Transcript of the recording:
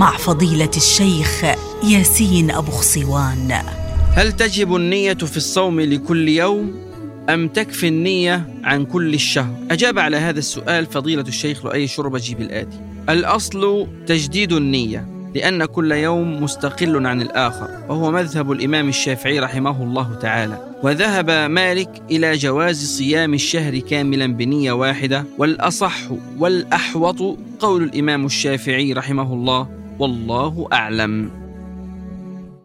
مع فضيلة الشيخ ياسين أبو خصوان هل تجب النية في الصوم لكل يوم أم تكفي النية عن كل الشهر؟ أجاب على هذا السؤال فضيلة الشيخ لؤي شربجي بالاتي الأصل تجديد النية لأن كل يوم مستقل عن الآخر وهو مذهب الإمام الشافعي رحمه الله تعالى. وذهب مالك إلى جواز صيام الشهر كاملا بنية واحدة والأصح والأحوط قول الإمام الشافعي رحمه الله والله أعلم.